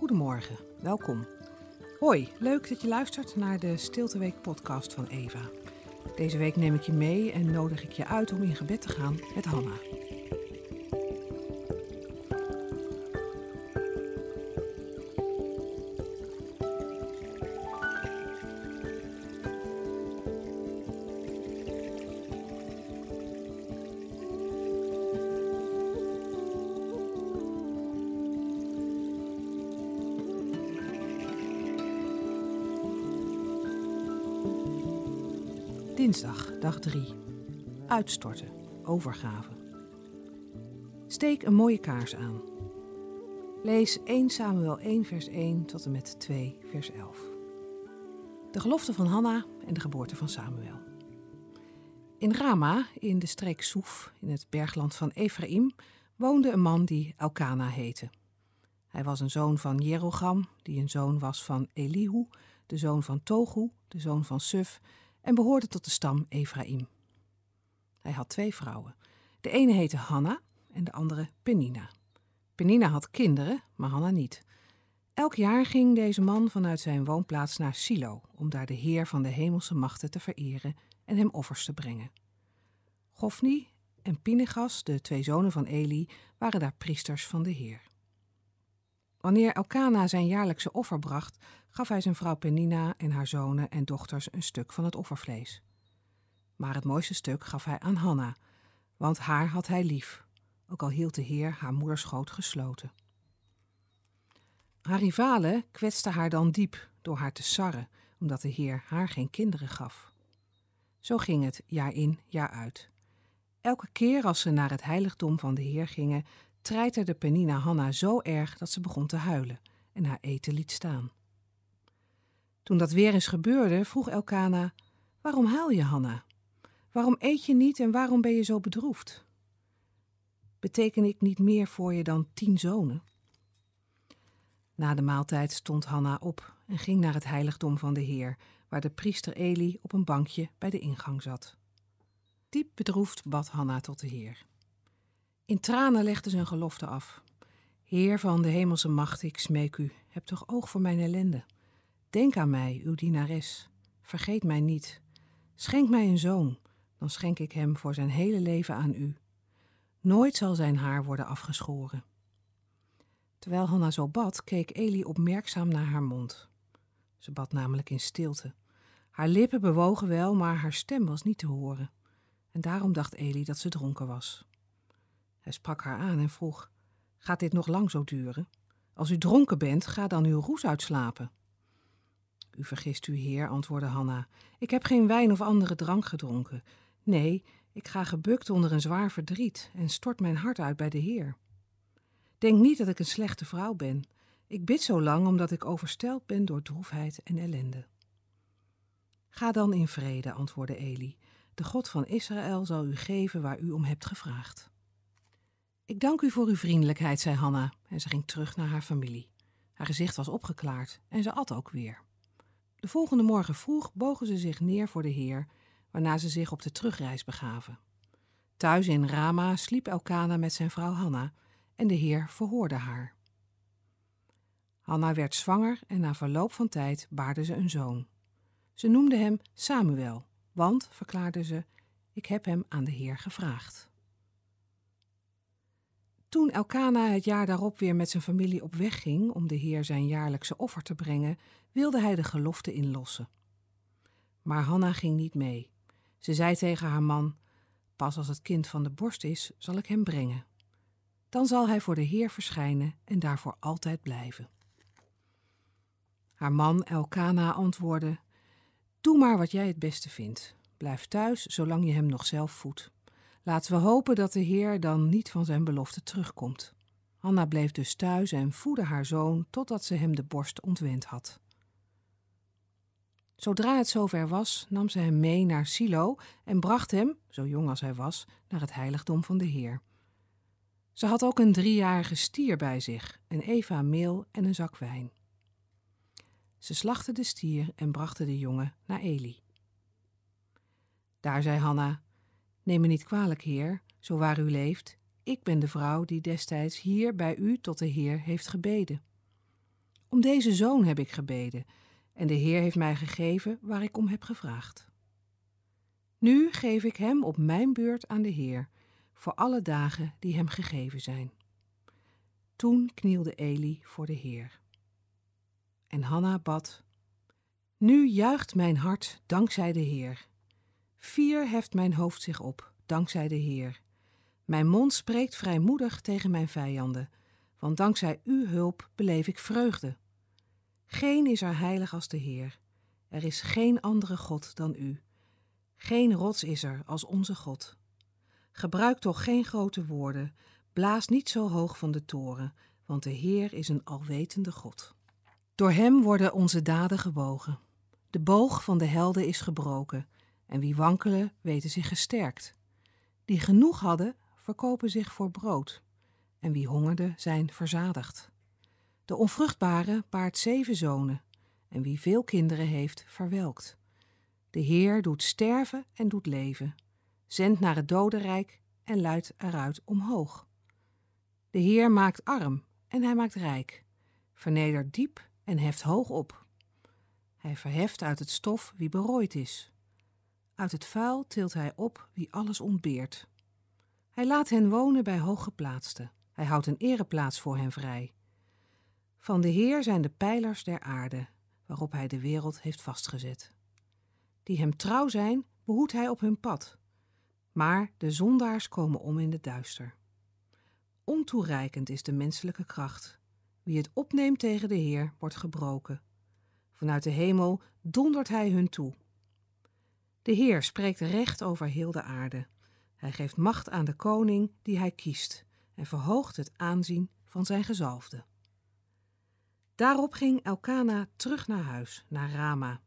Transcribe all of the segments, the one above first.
Goedemorgen, welkom. Hoi, leuk dat je luistert naar de Stilteweek podcast van Eva. Deze week neem ik je mee en nodig ik je uit om in gebed te gaan met Hanna. Dinsdag, dag 3. Uitstorten, overgave. Steek een mooie kaars aan. Lees 1 Samuel 1 vers 1 tot en met 2 vers 11. De gelofte van Hanna en de geboorte van Samuel. In Rama, in de streek Soef, in het bergland van Ephraim, woonde een man die Elkana heette. Hij was een zoon van Jerogam, die een zoon was van Elihu, de zoon van Togu, de zoon van Suf, en behoorde tot de stam Ephraim. Hij had twee vrouwen. De ene heette Hanna en de andere Penina. Penina had kinderen, maar Hanna niet. Elk jaar ging deze man vanuit zijn woonplaats naar Silo om daar de Heer van de hemelse machten te vereren en hem offers te brengen. Gofni en Pinegas, de twee zonen van Eli, waren daar priesters van de Heer. Wanneer Elkana zijn jaarlijkse offer bracht, gaf hij zijn vrouw Penina en haar zonen en dochters een stuk van het offervlees. Maar het mooiste stuk gaf hij aan Hanna, want haar had hij lief, ook al hield de Heer haar moederschoot gesloten. Haar rivalen kwetsten haar dan diep door haar te sarren, omdat de Heer haar geen kinderen gaf. Zo ging het jaar in, jaar uit. Elke keer als ze naar het heiligdom van de Heer gingen, treiterde Penina Hanna zo erg dat ze begon te huilen en haar eten liet staan. Toen dat weer eens gebeurde, vroeg Elkana: Waarom huil je, Hanna? Waarom eet je niet en waarom ben je zo bedroefd? Beteken ik niet meer voor je dan tien zonen? Na de maaltijd stond Hanna op en ging naar het heiligdom van de Heer, waar de priester Eli op een bankje bij de ingang zat. Diep bedroefd bad Hanna tot de Heer. In tranen legde ze een gelofte af. Heer van de hemelse macht, ik smeek u, heb toch oog voor mijn ellende. Denk aan mij, uw dienares. Vergeet mij niet. Schenk mij een zoon, dan schenk ik hem voor zijn hele leven aan u. Nooit zal zijn haar worden afgeschoren. Terwijl Hanna zo bad, keek Eli opmerkzaam naar haar mond. Ze bad namelijk in stilte. Haar lippen bewogen wel, maar haar stem was niet te horen. En daarom dacht Eli dat ze dronken was. Hij sprak haar aan en vroeg: Gaat dit nog lang zo duren? Als u dronken bent, ga dan uw roes uitslapen. U vergist u, heer, antwoordde Hanna. Ik heb geen wijn of andere drank gedronken. Nee, ik ga gebukt onder een zwaar verdriet en stort mijn hart uit bij de Heer. Denk niet dat ik een slechte vrouw ben. Ik bid zo lang omdat ik oversteld ben door droefheid en ellende. Ga dan in vrede, antwoordde Eli. De God van Israël zal u geven waar u om hebt gevraagd. Ik dank u voor uw vriendelijkheid, zei Hanna, en ze ging terug naar haar familie. Haar gezicht was opgeklaard en ze at ook weer. De volgende morgen vroeg bogen ze zich neer voor de Heer, waarna ze zich op de terugreis begaven. Thuis in Rama sliep Elkana met zijn vrouw Hanna en de Heer verhoorde haar. Hanna werd zwanger en na verloop van tijd baarde ze een zoon. Ze noemde hem Samuel, want, verklaarde ze, ik heb hem aan de Heer gevraagd. Toen Elkana het jaar daarop weer met zijn familie op weg ging om de Heer zijn jaarlijkse offer te brengen, wilde hij de gelofte inlossen. Maar Hanna ging niet mee. Ze zei tegen haar man: Pas als het kind van de borst is, zal ik hem brengen. Dan zal hij voor de Heer verschijnen en daarvoor altijd blijven. Haar man Elkana antwoordde: Doe maar wat jij het beste vindt. Blijf thuis zolang je hem nog zelf voedt. Laten we hopen dat de Heer dan niet van zijn belofte terugkomt. Hanna bleef dus thuis en voedde haar zoon totdat ze hem de borst ontwend had. Zodra het zover was, nam ze hem mee naar Silo en bracht hem, zo jong als hij was, naar het heiligdom van de Heer. Ze had ook een driejarige stier bij zich, een eva meel en een zak wijn. Ze slachtte de stier en brachten de jongen naar Eli. Daar zei Hanna: Neem me niet kwalijk, heer, zo waar u leeft. Ik ben de vrouw die destijds hier bij u tot de Heer heeft gebeden. Om deze zoon heb ik gebeden, en de Heer heeft mij gegeven waar ik om heb gevraagd. Nu geef ik hem op mijn beurt aan de Heer, voor alle dagen die hem gegeven zijn. Toen knielde Eli voor de Heer. En Hanna bad: Nu juicht mijn hart dankzij de Heer. Vier heft mijn hoofd zich op, dankzij de Heer. Mijn mond spreekt vrijmoedig tegen mijn vijanden, want dankzij uw hulp beleef ik vreugde. Geen is er heilig als de Heer. Er is geen andere God dan u. Geen rots is er als onze God. Gebruik toch geen grote woorden, blaas niet zo hoog van de toren, want de Heer is een alwetende God. Door hem worden onze daden gebogen. De boog van de helden is gebroken, en wie wankelen, weten zich gesterkt. Die genoeg hadden, verkopen zich voor brood, en wie hongerde, zijn verzadigd. De onvruchtbare baart zeven zonen, en wie veel kinderen heeft, verwelkt. De Heer doet sterven en doet leven, zendt naar het dodenrijk en luidt eruit omhoog. De Heer maakt arm en hij maakt rijk, vernedert diep en heft hoog op. Hij verheft uit het stof wie berooid is. Uit het vuil tilt hij op wie alles ontbeert. Hij laat hen wonen bij hooggeplaatsten. Hij houdt een ereplaats voor hen vrij. Van de Heer zijn de pijlers der aarde, waarop hij de wereld heeft vastgezet. Die hem trouw zijn, behoedt hij op hun pad. Maar de zondaars komen om in de duister. Ontoereikend is de menselijke kracht. Wie het opneemt tegen de Heer, wordt gebroken. Vanuit de hemel dondert hij hun toe. De Heer spreekt recht over heel de aarde. Hij geeft macht aan de koning die hij kiest en verhoogt het aanzien van zijn gezalfde. Daarop ging Elkana terug naar huis, naar Rama.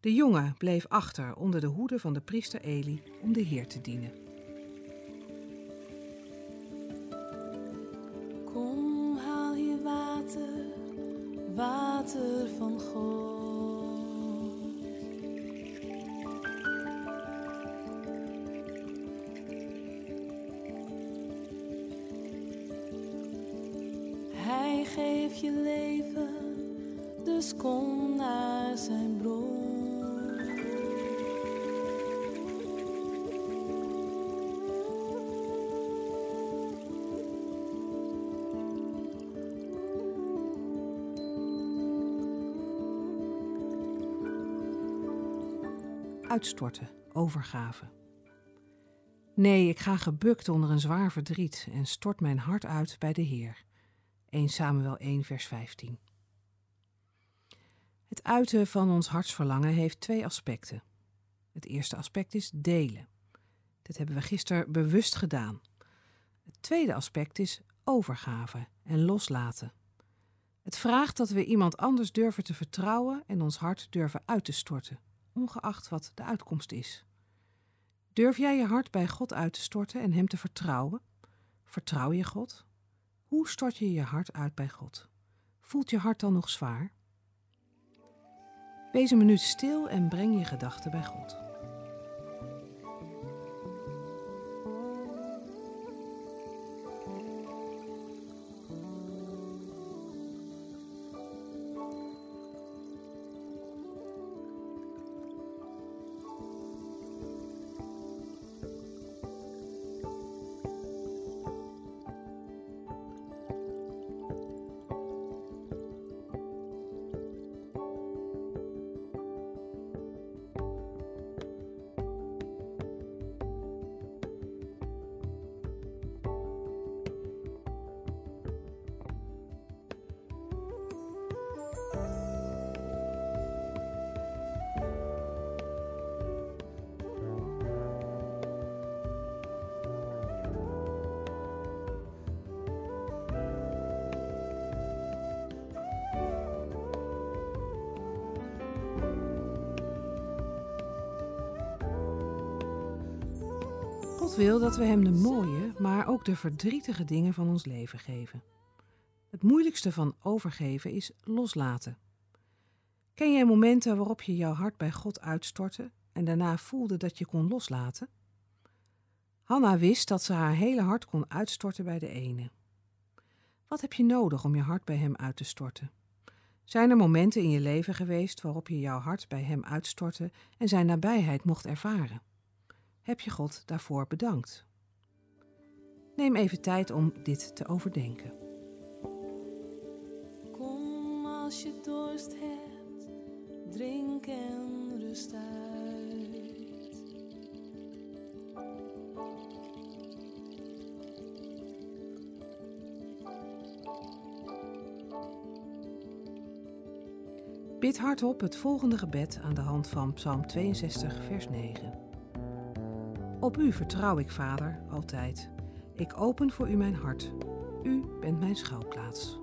De jongen bleef achter onder de hoede van de priester Eli om de Heer te dienen. Kom, haal hier water, water van God. Geeft je leven, dus kom naar zijn bron. Uitstorten, overgave. Nee, ik ga gebukt onder een zwaar verdriet en stort mijn hart uit bij de Heer. 1 Samuel 1, vers 15. Het uiten van ons hartsverlangen heeft twee aspecten. Het eerste aspect is delen. Dit hebben we gisteren bewust gedaan. Het tweede aspect is overgave en loslaten. Het vraagt dat we iemand anders durven te vertrouwen en ons hart durven uit te storten, ongeacht wat de uitkomst is. Durf jij je hart bij God uit te storten en Hem te vertrouwen? Vertrouw je God? Hoe stort je je hart uit bij God? Voelt je hart dan nog zwaar? Wees een minuut stil en breng je gedachten bij God. God wil dat we Hem de mooie, maar ook de verdrietige dingen van ons leven geven. Het moeilijkste van overgeven is loslaten. Ken jij momenten waarop je jouw hart bij God uitstortte en daarna voelde dat je kon loslaten? Hanna wist dat ze haar hele hart kon uitstorten bij de ene. Wat heb je nodig om je hart bij Hem uit te storten? Zijn er momenten in je leven geweest waarop je jouw hart bij Hem uitstortte en Zijn nabijheid mocht ervaren? Heb je God daarvoor bedankt? Neem even tijd om dit te overdenken. Kom als je dorst hebt, drink en rust uit. Bid hardop het volgende gebed aan de hand van Psalm 62, vers 9. Op u vertrouw ik, Vader, altijd. Ik open voor u mijn hart. U bent mijn schuilplaats.